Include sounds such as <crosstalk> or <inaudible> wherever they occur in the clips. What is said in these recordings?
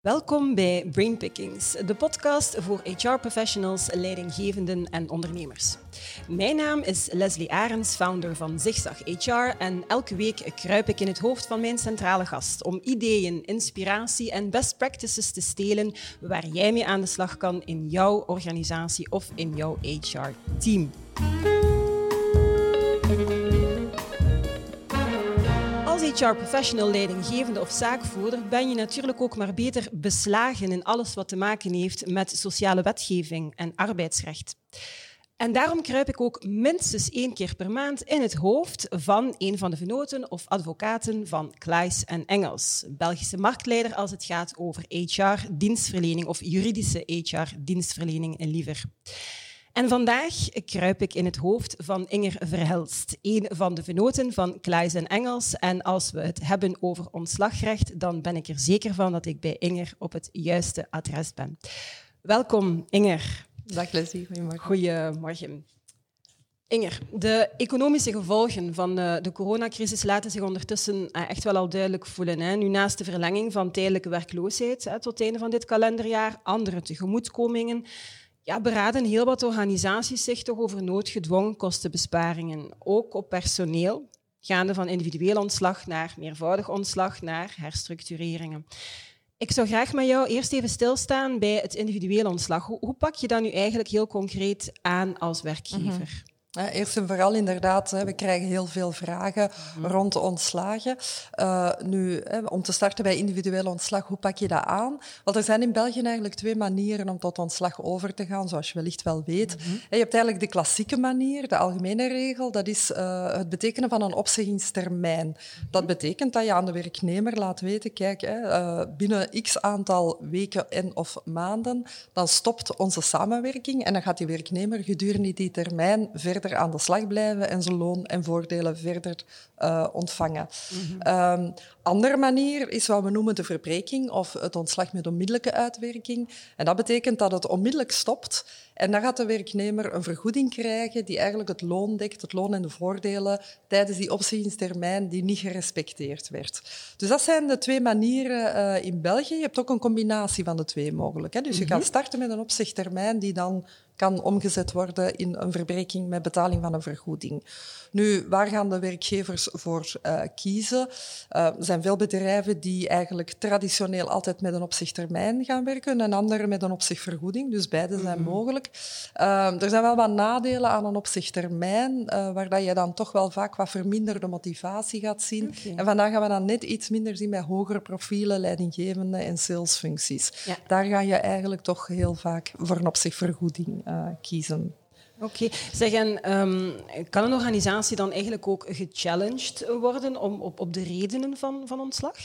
Welkom bij Brainpickings, de podcast voor HR-professionals, leidinggevenden en ondernemers. Mijn naam is Leslie Arends, founder van Zigzag HR en elke week kruip ik in het hoofd van mijn centrale gast om ideeën, inspiratie en best practices te stelen waar jij mee aan de slag kan in jouw organisatie of in jouw HR-team. Als HR-professional, leidinggevende of zaakvoerder ben je natuurlijk ook maar beter beslagen in alles wat te maken heeft met sociale wetgeving en arbeidsrecht. En daarom kruip ik ook minstens één keer per maand in het hoofd van een van de venoten of advocaten van Klaes en Engels, Belgische marktleider als het gaat over HR-dienstverlening of juridische HR-dienstverlening liever. En vandaag kruip ik in het hoofd van Inger Verhelst, een van de venoten van Klaes en Engels. En als we het hebben over ontslagrecht, dan ben ik er zeker van dat ik bij Inger op het juiste adres ben. Welkom, Inger. Dag Leslie, goedemorgen. Goedemorgen. Inger, de economische gevolgen van de, de, coronacrisis laten zich ondertussen eh, echt wel al duidelijk voelen. Hè. Nu naast de verlenging van tijdelijke werkloosheid hè, tot het einde van dit kalenderjaar, andere tegemoetkomingen, ja, beraden heel wat organisaties zich toch over noodgedwongen kostenbesparingen. Ook op personeel, gaande van individueel ontslag naar meervoudig ontslag naar herstructureringen. Ik zou graag met jou eerst even stilstaan bij het individueel ontslag. Hoe, hoe pak je dat nu eigenlijk heel concreet aan als werkgever? Eerst en vooral inderdaad, we krijgen heel veel vragen mhm. rond ontslagen. Uh, nu, om te starten bij individueel ontslag, hoe pak je dat aan? Want er zijn in België eigenlijk twee manieren om tot ontslag over te gaan, zoals je wellicht wel weet. Mhm. Je hebt eigenlijk de klassieke manier, de algemene regel, dat is uh, het betekenen van een opzeggingstermijn. Dat betekent dat je aan de werknemer laat weten, kijk, uh, binnen x aantal weken en of maanden, dan stopt onze samenwerking en dan gaat die werknemer gedurende die termijn verder verder aan de slag blijven en zijn loon en voordelen verder uh, ontvangen. Mm andere manier is wat we noemen de verbreking of het ontslag met onmiddellijke uitwerking. En dat betekent dat het onmiddellijk stopt en dan gaat de werknemer een vergoeding krijgen die eigenlijk het loon dekt, het loon en de voordelen tijdens die opzeggingstermijn die niet gerespecteerd werd. Dus dat zijn de twee manieren uh, in België. Je hebt ook een combinatie van de twee mogelijk. Hè. Dus je mm kan starten met een opzegtermijn die dan kan omgezet worden in een verbreking met betaling van een vergoeding. Nu, waar gaan de werkgevers voor uh, kiezen? Uh, zijn veel bedrijven die eigenlijk traditioneel altijd met een opzichttermijn gaan werken en andere met een opzichtvergoeding. Dus beide zijn mhm. mogelijk. Uh, er zijn wel wat nadelen aan een opzichttermijn, waar dat je dan toch wel vaak wat verminderde motivatie gaat zien. En vandaag gaan we dan net iets minder zien bij hogere profielen, leidinggevende en salesfuncties. Daar ga je eigenlijk toch heel vaak voor een opzichtvergoeding kiezen. Oké. Zeg, en um, kan een organisatie dan eigenlijk ook gechallenged worden om, op, op de redenen van, van ontslag?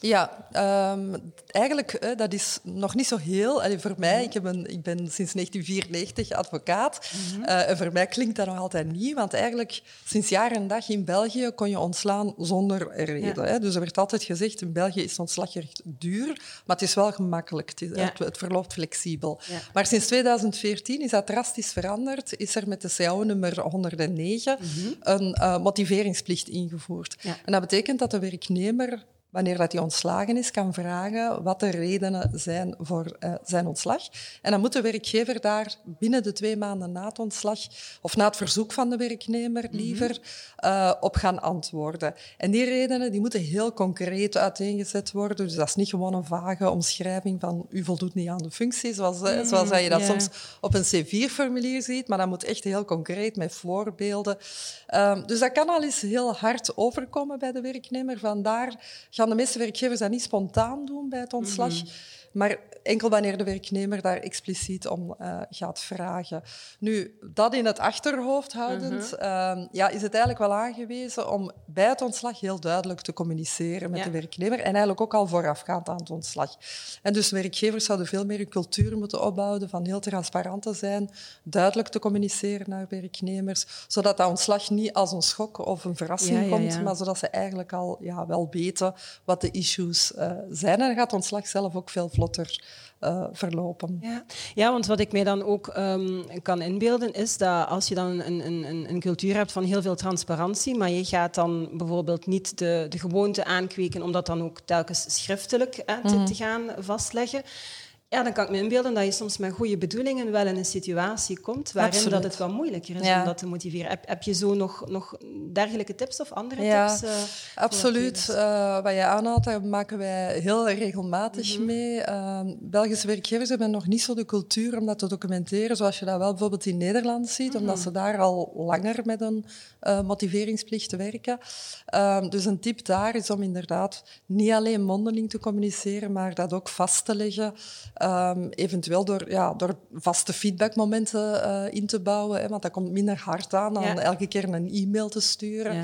Ja, um, eigenlijk, uh, dat is nog niet zo heel... Allee, voor mij, ik, heb een, ik ben sinds 1994 advocaat. Mm -hmm. uh, en voor mij klinkt dat nog altijd niet, want eigenlijk sinds jaar en dag in België kon je ontslaan zonder reden. Ja. Hè? Dus er werd altijd gezegd, in België is ontslagrecht duur, maar het is wel gemakkelijk. Het, is, ja. het, het verloopt flexibel. Ja. Maar sinds 2014 is dat drastisch veranderd. Is er met de CAO nummer 109 mm -hmm. een uh, motiveringsplicht ingevoerd. En dat betekent dat de werknemer wanneer dat hij ontslagen is, kan vragen wat de redenen zijn voor uh, zijn ontslag. En dan moet de werkgever daar binnen de twee maanden na het ontslag, of na het verzoek van de werknemer mhm. liever, mm -hmm. uh, op gaan antwoorden. En die redenen die moeten heel concreet uiteengezet worden. Dus dat is niet gewoon een vage omschrijving van u voldoet niet aan de functie, zoals, mm, zoals je dat yeah. soms op een C4-formulier ziet, maar dat moet echt heel concreet met voorbeelden. Um, dus dat kan al eens heel hard overkomen bij de werknemer. Vandaar gaan de meeste werkgevers dat niet spontaan doen bij het ontslag. -hmm. Maar enkel wanneer de werknemer daar expliciet om uh, gaat vragen. Nu, dat in het achterhoofd houdend, uh -huh. uh, ja, is het eigenlijk wel aangewezen om bij het ontslag heel duidelijk te communiceren met ja. de werknemer en eigenlijk ook al voorafgaand aan het ontslag. En dus werkgevers zouden veel meer een cultuur moeten opbouwen van heel transparant te zijn, duidelijk te communiceren naar werknemers, zodat dat ontslag niet als een schok of een verrassing ja, komt, ja, maar zodat ze eigenlijk al ja, wel weten wat de issues uh, zijn. En dan gaat ontslag zelf ook veel vlotter vlotter uh, verlopen. Ja. ja, want wat ik mij dan ook um, kan inbeelden is dat als je dan een, een, een, cultuur hebt van heel veel transparantie, maar je gaat dan bijvoorbeeld niet de, de gewoonte aankweken om dat dan ook telkens schriftelijk hè, te, mm. te gaan vastleggen, ja, dan kan ik me inbeelden dat je soms met goede bedoelingen wel in een situatie komt waarin dat het wat moeilijker is om dat te motiveren. Heb, heb je zo nog, nog dergelijke tips of andere tips? Uh, absoluut. Uh, wat je aanhaalt, daar maken wij heel regelmatig mhm. mee. Uh, Belgische werkgevers hebben nog niet zo de cultuur om dat te documenteren, zoals je dat wel bijvoorbeeld in Nederland ziet, mhm. omdat ze daar al langer met een motiveringsplicht werken. Ehm, dus een tip daar is om inderdaad niet alleen mondeling te communiceren, maar dat ook vast te leggen. Um, eventueel door, ja, door vaste feedbackmomenten uh, in te bouwen. Hè, want dat komt minder hard aan dan elke keer een e-mail te sturen.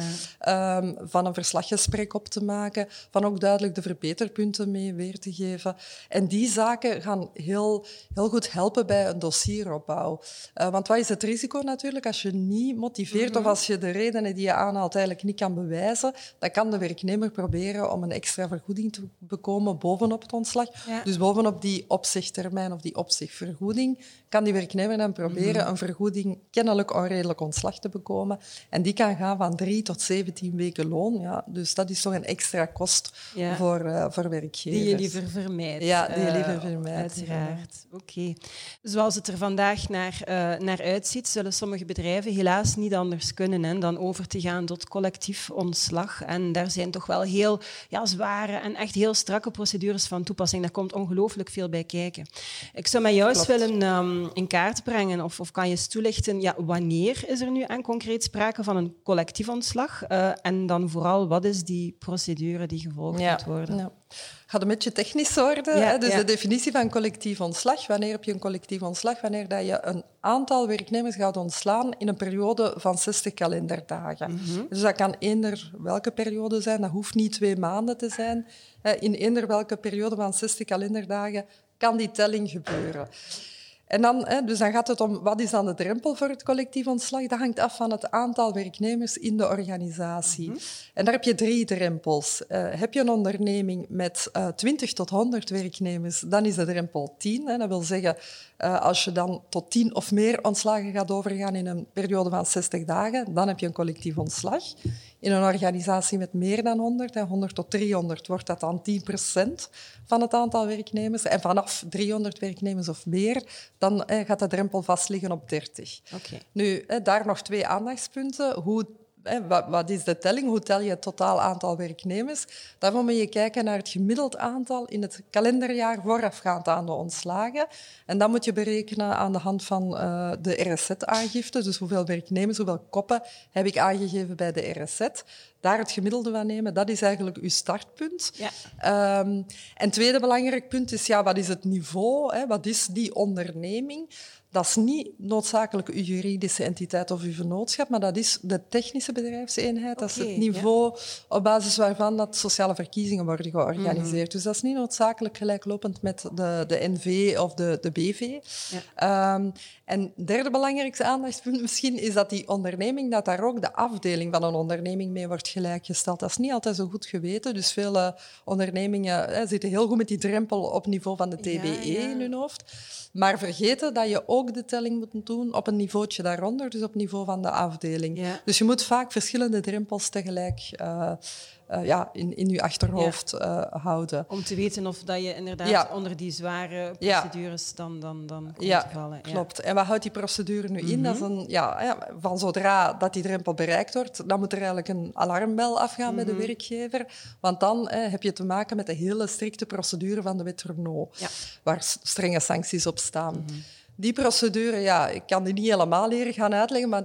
Um, van een verslaggesprek op te maken. Van ook duidelijk de verbeterpunten mee weer te geven. En die zaken gaan heel, heel goed helpen bij een dossieropbouw. Uh, want wat is het risico natuurlijk als je niet motiveert of mhm. als je de redenen die je aanhaalt eigenlijk niet kan bewijzen, dan kan de werknemer proberen om een extra vergoeding te bekomen bovenop het ontslag. Dus bovenop die op opzegtermijn of die opzegvergoeding, kan die werknemer dan proberen mhm. een vergoeding kennelijk onredelijk ontslag te bekomen. En die kan gaan van drie tot 17 weken loon. Ja, dus dat is toch een extra kost voor, uh, voor werkgevers. Die je liever vermijdt. Ja, die je liever vermijdt. uiteraard. Oké. Zoals het er vandaag naar, uh, naar uitziet, zullen sommige bedrijven helaas niet anders kunnen hè, dan over te gaan tot collectief ontslag. En daar zijn toch wel heel ja, zware en echt heel strakke procedures van toepassing. Daar komt ongelooflijk veel bij kijken. Ik zou met jou eens willen um, in kaart brengen, of, of kan je eens toelichten, ja, wanneer is er nu aan concreet sprake van een collectief ontslag? Uh, en dan vooral, wat is die procedure die gevolgd moet worden? Ja. Gaat een beetje technisch worden. Ja, hè? Dus de definitie van collectief ontslag. Wanneer heb je een collectief ontslag? Wanneer dat je een aantal werknemers gaat ontslaan in een periode van 60 kalenderdagen. Mhm. Dus dat kan eender welke periode zijn. Dat hoeft niet twee maanden te zijn. In eender welke periode van 60 kalenderdagen kan die telling gebeuren. En dan, dus dan gaat het om wat is dan de drempel voor het collectief ontslag? Dat hangt af van het aantal werknemers in de organisatie. Mhm. En daar heb je drie drempels. Uh, heb je een onderneming met uh, eh, 20 tot 100 werknemers, dan is de drempel 10. Hè. Dat wil zeggen, uh, als je dan tot 10 of meer ontslagen gaat overgaan in een periode van 60 dagen, dan heb je een collectief ontslag. In een organisatie met meer dan 100, 100 tot 300, wordt dat dan 10% van het aantal werknemers. En vanaf 300 werknemers of meer, dan eh, gaat de drempel vast liggen op 30. Okay. Nu, eh, daar nog twee aandachtspunten. Hoe wat, is de telling? Hoe tel je het totaal aantal werknemers? Daarvoor moet je kijken naar het gemiddeld aantal in het kalenderjaar voorafgaand aan de ontslagen. En dat moet je berekenen aan de hand van uh, de RSZ-aangifte. Dus hoeveel werknemers, hoeveel koppen heb ik aangegeven bij de RSZ. Daar het gemiddelde van nemen, dat is eigenlijk uw startpunt. Ja. Um, en tweede belangrijk punt is, ja, wat is het niveau? Hè? Wat is die onderneming? Dat is niet noodzakelijk uw juridische entiteit of uw vennootschap, maar dat is de technische bedrijfseenheid. dat is het niveau op basis waarvan dat sociale verkiezingen worden georganiseerd. Mhm. Dus dat is niet noodzakelijk gelijklopend met de, de NV of de, de BV. Ja. Um, en derde belangrijkste aandachtspunt misschien is dat die onderneming, dat daar ook de afdeling van een onderneming mee wordt gelijkgesteld. Dat is niet altijd zo goed geweten. Dus veel ondernemingen zitten heel goed met die drempel op niveau van de TBE in hun hoofd. Maar vergeten dat je ook de telling moet doen op een niveautje daaronder, dus op niveau van de afdeling. Dus je moet vaak verschillende drempels tegelijk uh, uh, ja, in, in je achterhoofd uh, houden. Om te weten of dat je inderdaad onder die zware procedures dan, dan, dan komt ja, te vallen. klopt. En wat houdt die procedure nu in? dat is een, ja, van zodra dat die drempel bereikt wordt, dan moet er eigenlijk een alarmbel afgaan bij de mhm. werkgever. Want dan heb je te maken met de hele strikte procedure van de wet Renault, waar strenge sancties op staan. Mhm. Die procedure, ja, ik kan die niet helemaal leren gaan uitleggen, maar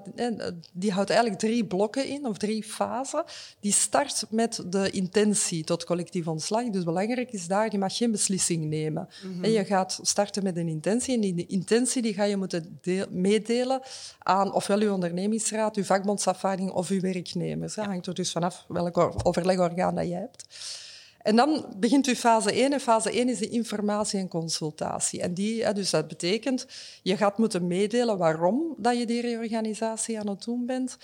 die houdt eigenlijk drie blokken in, of drie fasen. Die start met de intentie tot collectief ontslag. Dus belangrijk is daar, je mag geen beslissing nemen. Mhm. en je gaat starten met een intentie en die intentie die ga je moeten meedelen aan ofwel uw ondernemingsraad, uw vakbondsafvaarding of uw werknemers. Dat hangt er dus vanaf welk overlegorgaan dat je hebt. En dan begint u fase 1. En fase 1 is de informatie en consultatie. En die, dus dat betekent, je gaat moeten meedelen waarom dat je die reorganisatie aan het doen bent.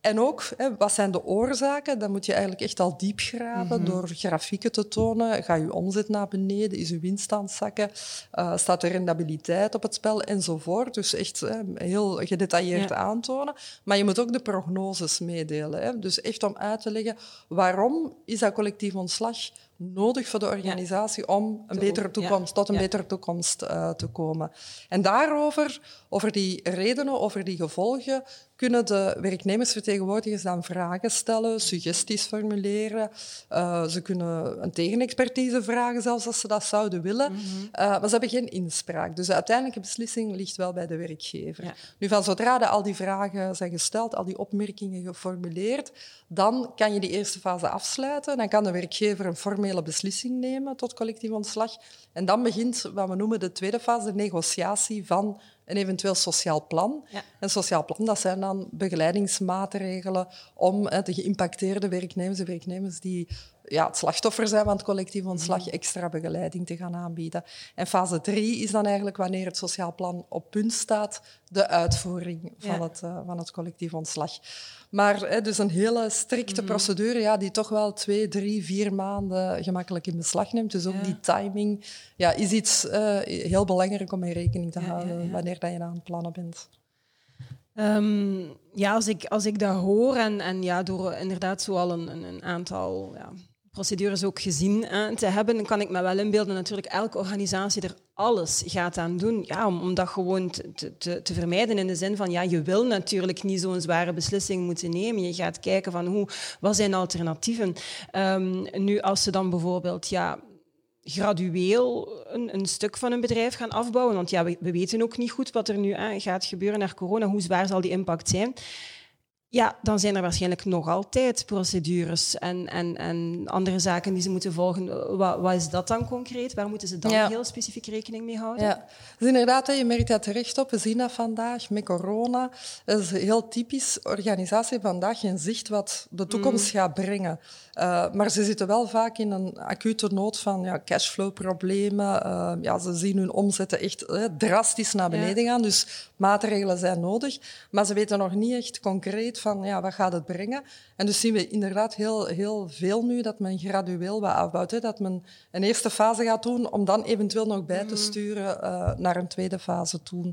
En ook, hè, wat zijn de oorzaken? Dan moet je eigenlijk echt al diep graven Mhm. door grafieken te tonen. Ga je omzet naar beneden? Is je winst aan het zakken? Uh, staat er rendabiliteit op het spel? Enzovoort. Dus echt hè, heel gedetailleerd Ja. aantonen. Maar je moet ook de prognoses meedelen. Hè. Dus echt om uit te leggen waarom is dat collectief ontslag nodig voor de organisatie om een Te betere toekomst, tot een ja. betere toekomst eh, te komen. En daarover, over die redenen, over die gevolgen, kunnen de werknemersvertegenwoordigers dan vragen stellen, suggesties formuleren. Eh, ze kunnen een tegenexpertise vragen, zelfs als ze dat zouden willen. Mhm. Eh, maar ze hebben geen inspraak. Dus de uiteindelijke beslissing ligt wel bij de werkgever. Ja. Nu, van zodra de, al die vragen zijn gesteld, al die opmerkingen geformuleerd, dan kan je die eerste fase afsluiten. Dan kan de werkgever een formele beslissing nemen tot collectief ontslag. En dan begint wat we noemen de tweede fase, de negociatie van een eventueel sociaal plan. Ja. Een sociaal plan, dat zijn dan begeleidingsmaatregelen om hè, de geïmpacteerde werknemers, de werknemers die ja, het slachtoffer zijn van het collectief ontslag, extra begeleiding te gaan aanbieden. En fase drie is dan eigenlijk wanneer het sociaal plan op punt staat, de uitvoering van, Ja. het, eh, van het collectief ontslag. Maar hè, dus een hele strikte procedure ja, die toch wel twee, drie, vier maanden gemakkelijk in beslag neemt. Dus ook Ja. die timing ja, is iets eh, heel belangrijk om in rekening te Ja, houden wanneer dat je aan het plannen bent. Ehm, ja, als ik, als ik dat hoor en, en ja, door inderdaad zo al een, een, een aantal ja, procedures ook gezien te hebben, kan ik me wel inbeelden natuurlijk elke organisatie er alles gaat aan doen ja, om, om dat gewoon te, te- vermijden in de zin van ja, je wil natuurlijk niet zo'n zware beslissing moeten nemen. Je gaat kijken van hoe, wat zijn alternatieven. Ehm, nu, als ze dan bijvoorbeeld ja, gradueel een, een stuk van een bedrijf gaan afbouwen. Want ja, we, we weten ook niet goed wat er nu gaat gebeuren naar corona. Hoe zwaar zal die impact zijn? Ja, dan zijn er waarschijnlijk nog altijd procedures en, en, en andere zaken die ze moeten volgen. Wat, wat is dat dan concreet? Waar moeten ze dan Ja. heel specifiek rekening mee houden? Ja, dus inderdaad, je merkt dat terecht op. We zien dat vandaag met corona. Dat is heel typisch. Organisatie vandaag geen zicht wat de toekomst gaat brengen. Uh, maar ze zitten wel vaak in een acute nood van ja, cashflow-problemen. Uh, ja, ze zien hun omzetten echt drastisch naar beneden gaan. Dus maatregelen zijn nodig. Maar ze weten nog niet echt concreet van ja, wat gaat het brengen. En dus zien we inderdaad heel, heel veel nu dat men gradueel wat afbouwt. Hè. Dat men een eerste fase gaat doen om dan eventueel nog bij te sturen uh, naar een tweede fase toe.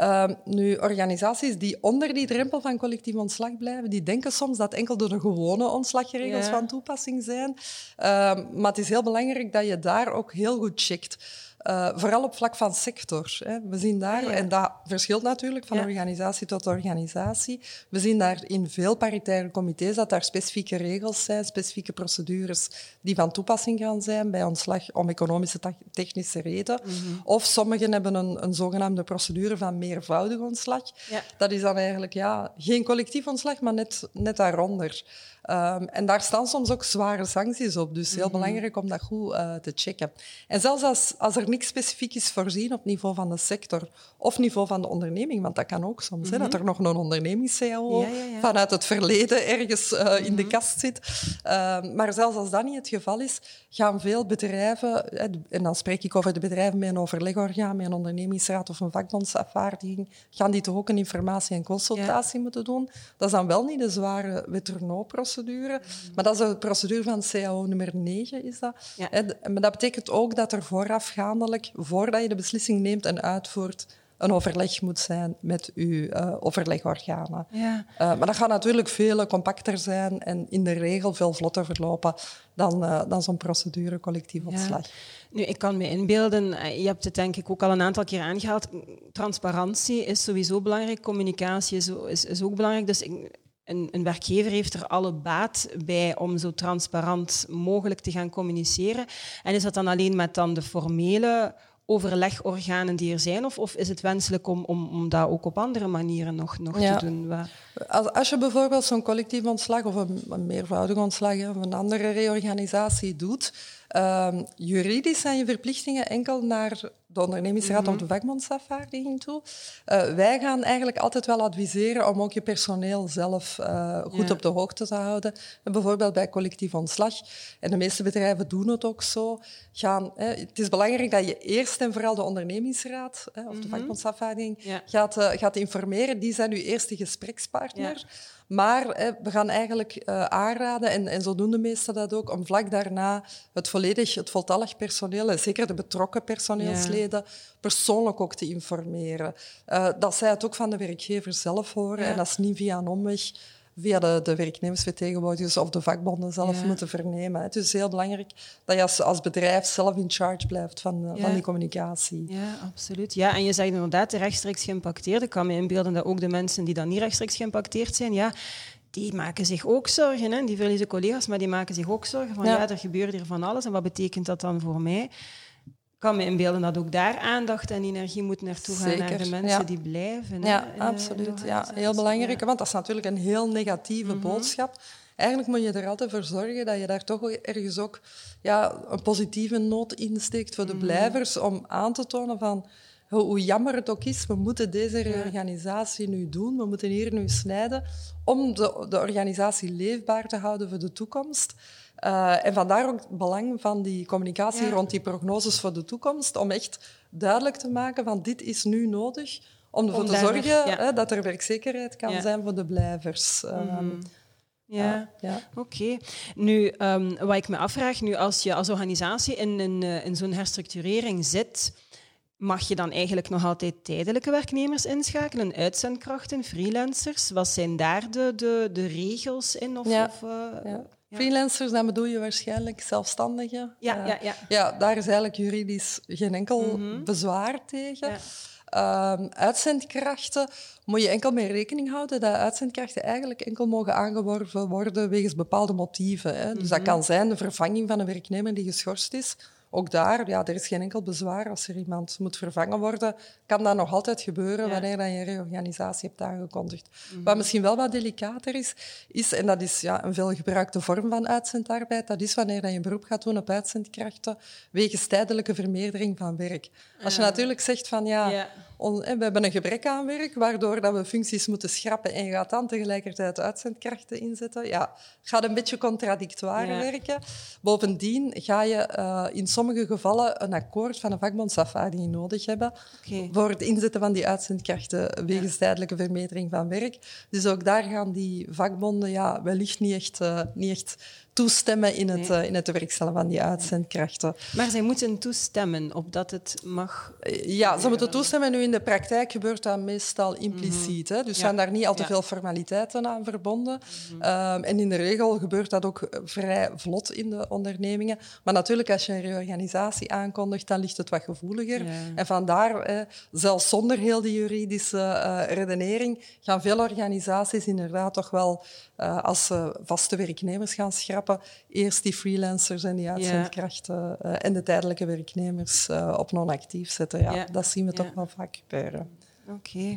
Uh, nu, organisaties die onder die drempel van collectief ontslag blijven, die denken soms dat enkel door de gewone ontslagregels Ja. van toepassing zijn. Uh, maar het is heel belangrijk dat je daar ook heel goed checkt. Uh, vooral op vlak van sector. Hè. We zien daar, Ja. en dat verschilt natuurlijk van Ja. organisatie tot organisatie, we zien daar in veel paritaire comité's dat daar specifieke regels zijn, specifieke procedures die van toepassing gaan zijn bij ontslag om economische technische reden. Mhm. Of sommigen hebben een, een zogenaamde procedure van meervoudig ontslag. Ja. Dat is dan eigenlijk ja, geen collectief ontslag, maar net, net daaronder. Um, en daar staan soms ook zware sancties op. Dus heel belangrijk om dat goed uh, te checken. En zelfs als, als er niks specifiek is voorzien op niveau van de sector of niveau van de onderneming, want dat kan ook soms, hè, dat er nog een ondernemings-CAO Ja, ja, ja. vanuit het verleden ergens uh, in de kast zit. Um, maar zelfs als dat niet het geval is, gaan veel bedrijven, hè, en dan spreek ik over de bedrijven met een overlegorgaan, met een ondernemingsraad of een vakbondsafvaardiging, gaan die toch ook een informatie- en consultatie moeten doen. Dat is dan wel niet de zware Wetterno-procedure, maar dat is de procedure van CAO nummer 9. Is dat. Hè, Maar dat betekent ook dat er voordat je de beslissing neemt en uitvoert, een overleg moet zijn met uw uh, overlegorganen. Ja. Uh, maar dat gaat natuurlijk veel compacter zijn en in de regel veel vlotter verlopen dan, uh, dan zo'n procedure collectief ontslag. Ja. Nu, ik kan me inbeelden, eh, je hebt het denk ik ook al een aantal keer aangehaald, transparantie is sowieso belangrijk, communicatie is, is, is ook belangrijk. Dus ik, een, een, werkgever heeft er alle baat bij om zo transparant mogelijk te gaan communiceren. En is dat dan alleen met dan de formele overlegorganen die er zijn? Of, of is het wenselijk om, om, om dat ook op andere manieren nog, nog Ja. te doen? Als, als je bijvoorbeeld zo'n collectief ontslag of een, een meervoudig ontslag of een andere reorganisatie doet, um, juridisch zijn je verplichtingen enkel naar de ondernemingsraad Mhm. of de vakbondsafvaardiging toe. Uh, wij gaan eigenlijk altijd wel adviseren om ook je personeel zelf uh, goed Ja. op de hoogte te houden. En bijvoorbeeld bij collectief ontslag, en de meeste bedrijven doen het ook zo, gaan, hè, het is belangrijk dat je eerst en vooral de ondernemingsraad hè, of de vakbondsafvaardiging Ja. gaat, uh, gaat informeren. Die zijn uw eerste gesprekspartner. Ja. Maar we gaan eigenlijk uh, aanraden, en, en zo doen de meesten dat ook, om vlak daarna het volledig, het voltallig personeel, en zeker de betrokken personeelsleden, persoonlijk ook te informeren. Uh, dat zij het ook van de werkgever zelf horen en dat is niet via een omweg via de, de werknemersvertegenwoordigers of de vakbonden zelf moeten vernemen. Het is heel belangrijk dat je als, als bedrijf zelf in charge blijft van, eh, van die communicatie. Ja, absoluut. Ja, en je zegt inderdaad de rechtstreeks geïmpacteerd. Ik kan me inbeelden dat ook de mensen die dan niet rechtstreeks geïmpacteerd zijn, ja, die maken zich ook zorgen. Hè. Die verliezen collega's, maar die maken zich ook zorgen van ja. ja, er gebeurt hier van alles en wat betekent dat dan voor mij? Kan me inbeelden dat ook daar aandacht en energie moet naartoe gaan naar de mensen die blijven. Ja, absoluut. Ja, heel belangrijk, want dat is natuurlijk een heel negatieve mhm. boodschap. Eigenlijk moet je er altijd voor zorgen dat je daar toch ergens ook ja, een positieve noot insteekt voor de mhm. blijvers, om aan te tonen van hoe jammer het ook is, we moeten deze reorganisatie nu doen, we moeten hier nu snijden om de, de organisatie leefbaar te houden voor de toekomst. Uh, en vandaar ook het belang van die communicatie rond die prognoses voor de toekomst, om echt duidelijk te maken van dit is nu nodig om ervoor te zorgen hè, dat er werkzekerheid kan zijn voor de blijvers. Mm Ja, ja. oké. Nu, um, wat ik me afvraag, nu als je als organisatie in, in, eh, in zo'n herstructurering zit, mag je dan eigenlijk nog altijd tijdelijke werknemers inschakelen, uitzendkrachten, freelancers? Wat zijn daar de, de, de regels in? Of, ja. of uh, Freelancers, dan bedoel je waarschijnlijk zelfstandigen. Ja, ja, ja. ja, daar is eigenlijk juridisch geen enkel mhm. bezwaar tegen. Ehm, uitzendkrachten moet je enkel mee rekening houden dat uitzendkrachten eigenlijk enkel mogen aangeworven worden wegens bepaalde motieven. Hè. Dus dat mhm. kan zijn de vervanging van een werknemer die geschorst is ook daar, ja, er is geen enkel bezwaar als er iemand moet vervangen worden. Kan dat nog altijd gebeuren wanneer je een reorganisatie hebt aangekondigd. Mhm. Wat misschien wel wat delicater is, is, en dat is ja, een veelgebruikte vorm van uitzendarbeid, dat is wanneer je een beroep gaat doen op uitzendkrachten wegens tijdelijke vermeerdering van werk. Als je natuurlijk zegt van ja we hebben een gebrek aan werk, waardoor dat we functies moeten schrappen en je gaat dan tegelijkertijd uitzendkrachten inzetten. Ja, gaat een beetje contradictoire werken. Bovendien ga je uh, in sommige gevallen een akkoord van een vakbondsafvaarding nodig hebben voor het inzetten van die uitzendkrachten wegens tijdelijke vermeerdering van werk. Dus ook daar gaan die vakbonden ja, wellicht niet echt, uh, niet echt toestemmen in het, uh, in het werkstellen van die uitzendkrachten. Maar zij moeten toestemmen op dat het mag? Eh, ja, ze moeten toestemmen. Nu in de praktijk gebeurt dat meestal impliciet. hè? Dus zijn daar niet al te veel formaliteiten aan verbonden. Mhm. Ehm, en in de regel gebeurt dat ook vrij vlot in de ondernemingen. Maar natuurlijk, als je een reorganisatie aankondigt, dan ligt het wat gevoeliger. En vandaar, eh, zelfs zonder heel die juridische uh, redenering, gaan veel organisaties inderdaad toch wel, uh, als ze vaste werknemers gaan schrappen, eerst die freelancers en die uitzendkrachten uh, en de tijdelijke werknemers uh, op non-actief zetten. Ja, Dat zien we toch wel vaak gebeuren. Oké.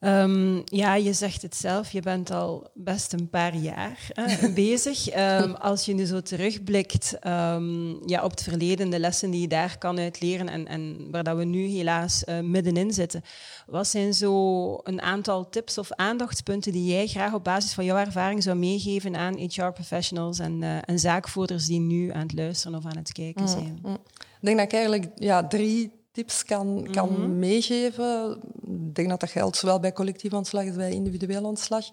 Um, ja, je zegt het zelf, je bent al best een paar jaar hè, <laughs> bezig. Um, als je nu zo terugblikt um, ja, op het verleden, de lessen die je daar kan uitleren en, en waar dat we nu helaas uh, middenin zitten, wat zijn zo een aantal tips of aandachtspunten die jij graag op basis van jouw ervaring zou meegeven aan HR-professionals en, uh, en zaakvoerders die nu aan het luisteren of aan het kijken mm, zijn? Mm. Ik denk dat ik eigenlijk ja, drie tips kan, kan mhm. meegeven. Ik denk dat dat geldt zowel bij collectief ontslag als bij individueel ontslag.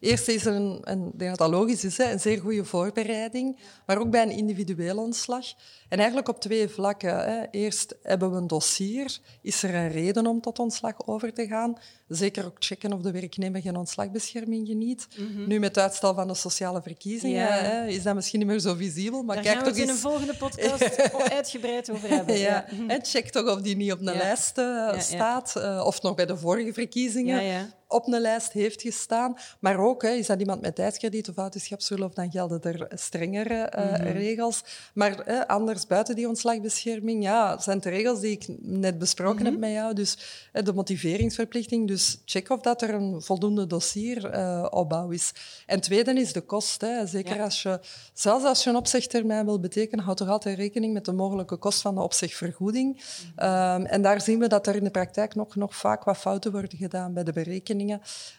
Eerst is er een, een ik denk dat dat logisch is, een zeer goede voorbereiding, maar ook bij een individueel ontslag. En eigenlijk op twee vlakken. Eerst hebben we een dossier. Is er een reden om tot ontslag over te gaan? Zeker ook checken of de werknemer geen ontslagbescherming geniet. Mhm. Nu met uitstel van de sociale verkiezingen is dat misschien niet meer zo visibel. Maar Daar kijk gaan we het in een volgende podcast <laughs> uitgebreid over hebben. ja. check toch of die niet op een lijst uh, staat. Uh, of nog bij de vorige verkiezingen op een lijst heeft gestaan. Maar ook, hè, is dat iemand met tijdskrediet of ouderschapsverlof, dan gelden er strengere uh, regels. Maar anders buiten die ontslagbescherming, ja, zijn de regels die ik net besproken heb mhm. met jou. Dus de motiveringsverplichting. Dus check of dat er een voldoende dossieropbouw uh, is. En tweede is de kost. Hè. Zeker als je, zelfs als je een opzegtermijn wil betekenen, houd toch altijd rekening met de mogelijke kost van de opzegvergoeding. Mm en daar zien we dat er in de praktijk nog, nog vaak wat fouten worden gedaan bij de berekening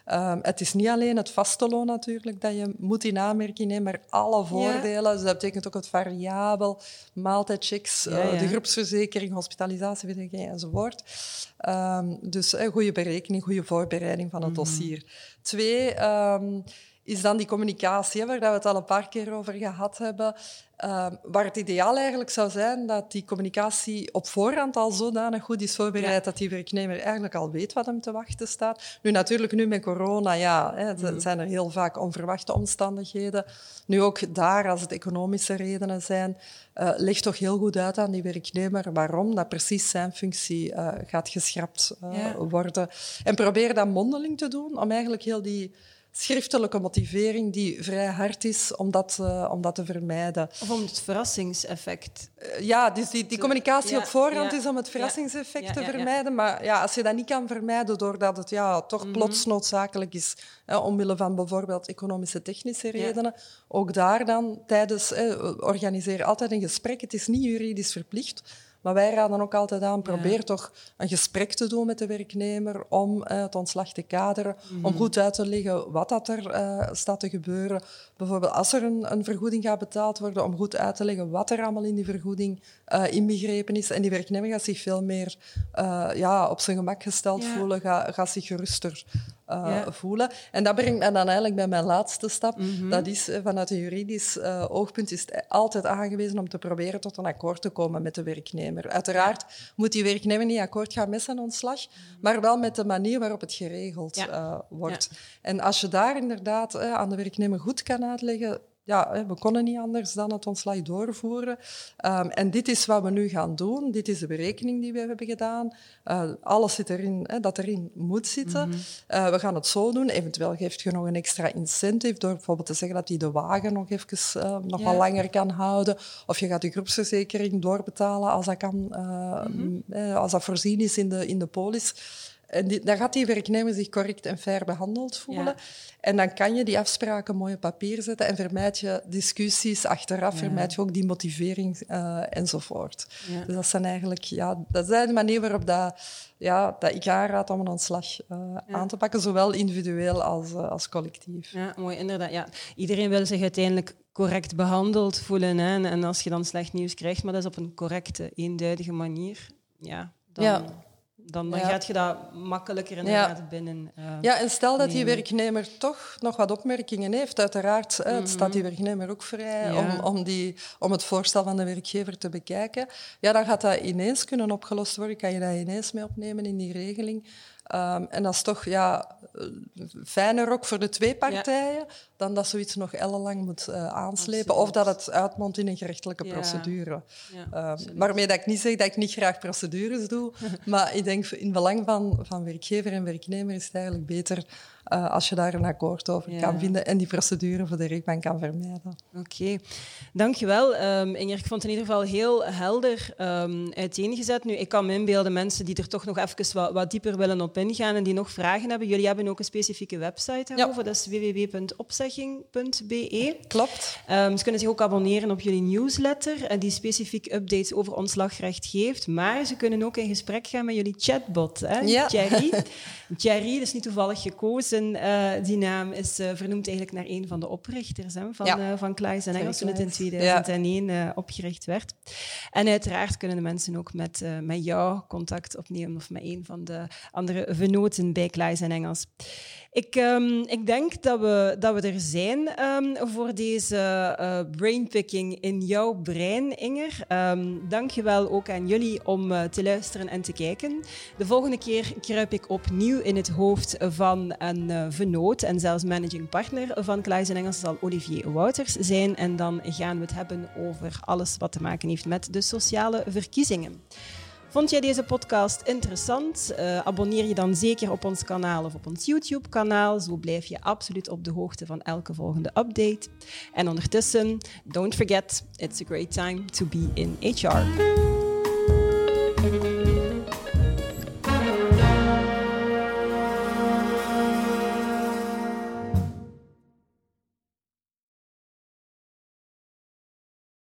Ehm, het is niet alleen het vaste loon natuurlijk dat je moet in aanmerking nemen, maar alle voordelen. Dus dat betekent ook het variabel, maaltijdchecks, eh, de groepsverzekering, hospitalisatieverzekering enzovoort. Um, dus een goede berekening, goede voorbereiding van het mhm. dossier. Twee, ehm, is dan die communicatie, waar we het al een paar keer over gehad hebben. Uh, waar het ideaal eigenlijk zou zijn dat die communicatie op voorhand al zodanig goed is voorbereid dat die werknemer eigenlijk al weet wat hem te wachten staat. Nu natuurlijk, nu met corona, ja, hè, mm. zijn er heel vaak onverwachte omstandigheden. Nu ook daar, als het economische redenen zijn, uh, ligt toch heel goed uit aan die werknemer waarom dat precies zijn functie uh, gaat geschrapt uh, worden. En probeer dat mondeling te doen om eigenlijk heel die schriftelijke motivering die vrij hard is om dat, uh, om dat te vermijden. Of om het verrassingseffect. Uh, ja, dus die, die communicatie ja, op voorhand ja, is om het verrassingseffect ja, te vermijden. Maar ja, als je dat niet kan vermijden doordat het ja, toch mm -hmm. plots noodzakelijk is, eh, omwille van bijvoorbeeld economische, technische redenen, ook daar dan tijdens, eh, organiseer altijd een gesprek. Het is niet juridisch verplicht. Maar wij raden ook altijd aan, probeer ja. toch een gesprek te doen met de werknemer om uh, het ontslag te kaderen, mm. om goed uit te leggen wat dat er uh, staat te gebeuren. Bijvoorbeeld als er een, een, vergoeding gaat betaald worden, om goed uit te leggen wat er allemaal in die vergoeding uh, inbegrepen is. En die werknemer gaat zich veel meer ja, op zijn gemak gesteld ja. voelen, gaat, gaat zich geruster uh, ja. voelen. En dat brengt me dan eigenlijk bij mijn laatste stap. Mm -hmm. Dat is vanuit een juridisch uh, oogpunt is het altijd aangewezen om te proberen tot een akkoord te komen met de werknemer. Uiteraard moet die werknemer niet akkoord gaan met zijn ontslag, maar wel met de manier waarop het geregeld ja. uh, wordt. Ja. En als je daar inderdaad aan de werknemer goed kan uitleggen ja, we konden niet anders dan het ontslag doorvoeren. Um, en dit is wat we nu gaan doen. Dit is de berekening die we hebben gedaan. Uh, alles zit erin hè, dat erin moet zitten. Mm -hmm. uh, we gaan het zo doen. Eventueel geeft je nog een extra incentive door bijvoorbeeld te zeggen dat hij de wagen nog even uh, nog ja. wat langer kan houden. Of je gaat de groepsverzekering doorbetalen als dat, kan, mm -hmm. als dat voorzien is in de, in de polis. En die, dan gaat die werknemer zich correct en fair behandeld voelen. Ja. En dan kan je die afspraken mooi op papier zetten en vermijd je discussies achteraf, ja. vermijd je ook die motivering uh, enzovoort. Ja. Dus dat zijn eigenlijk, ja, dat is de manier waarop dat, ja, dat ik aanraad om een ontslag uh, aan te pakken, zowel individueel als, uh, als collectief. Ja, mooi, inderdaad. Ja. Iedereen wil zich uiteindelijk correct behandeld voelen. Hè? En als je dan slecht nieuws krijgt, maar dat is op een correcte, eenduidige manier, ja, dan dan, dan ja. gaat je dat makkelijker ja. binnen. Uh, ja, en stel dat die werknemer toch nog wat opmerkingen heeft, uiteraard mm -hmm. het staat die werknemer ook vrij ja. om, om, die, om het voorstel van de werkgever te bekijken. Ja, dan gaat dat ineens kunnen opgelost worden, kan je dat ineens mee opnemen in die regeling. Um, en dat is toch ja, fijner ook voor de twee partijen ja. dan dat zoiets nog ellenlang moet uh, aanslepen Absoluut. of dat het uitmondt in een gerechtelijke procedure. Ja. Um, waarmee dat ik niet zeg dat ik niet graag procedures doe, <laughs> maar ik denk in belang van, van werkgever en werknemer is het eigenlijk beter uh, als je daar een akkoord over ja. kan vinden en die procedure voor de rechtbank kan vermijden. Oké, okay. dankjewel. Um, Inger, ik vond het in ieder geval heel helder um, uiteengezet. Nu, ik kan me inbeelden mensen die er toch nog even wat, wat, dieper willen op ingaan en die nog vragen hebben. Jullie hebben ook een specifieke website daarover, ja. dat is www.opzegging.be. Klopt. Um, ze kunnen zich ook abonneren op jullie newsletter en die specifiek updates over ontslagrecht geeft. Maar ze kunnen ook in gesprek gaan met jullie chatbot, hè? Ja. Jerry. <laughs> Jerry, dat is niet toevallig gekozen uh, die naam is uh, vernoemd eigenlijk naar een van de oprichters hè, van, ja. uh, van Klaes en Engels toen het in 2001 ja. opgericht werd. En uiteraard kunnen de mensen ook met, met jou contact opnemen of met een van de andere venoten bij Klaes en Engels. Ik, um, ik denk dat we, dat we er zijn um, voor deze uh, brainpicking in jouw brein, Inger. Um, Dank je wel ook aan jullie om uh, te luisteren en te kijken. De volgende keer kruip ik opnieuw in het hoofd van een uh, vennoot en zelfs managing partner van Kluis en Engels zal Olivier Wouters zijn. En dan gaan we het hebben over alles wat te maken heeft met de sociale verkiezingen. Vond jij deze podcast interessant? Uh, abonneer je dan zeker op ons kanaal of op ons YouTube-kanaal. Zo blijf je absoluut op de hoogte van elke volgende update. En ondertussen, don't forget, it's a great time to be in HR.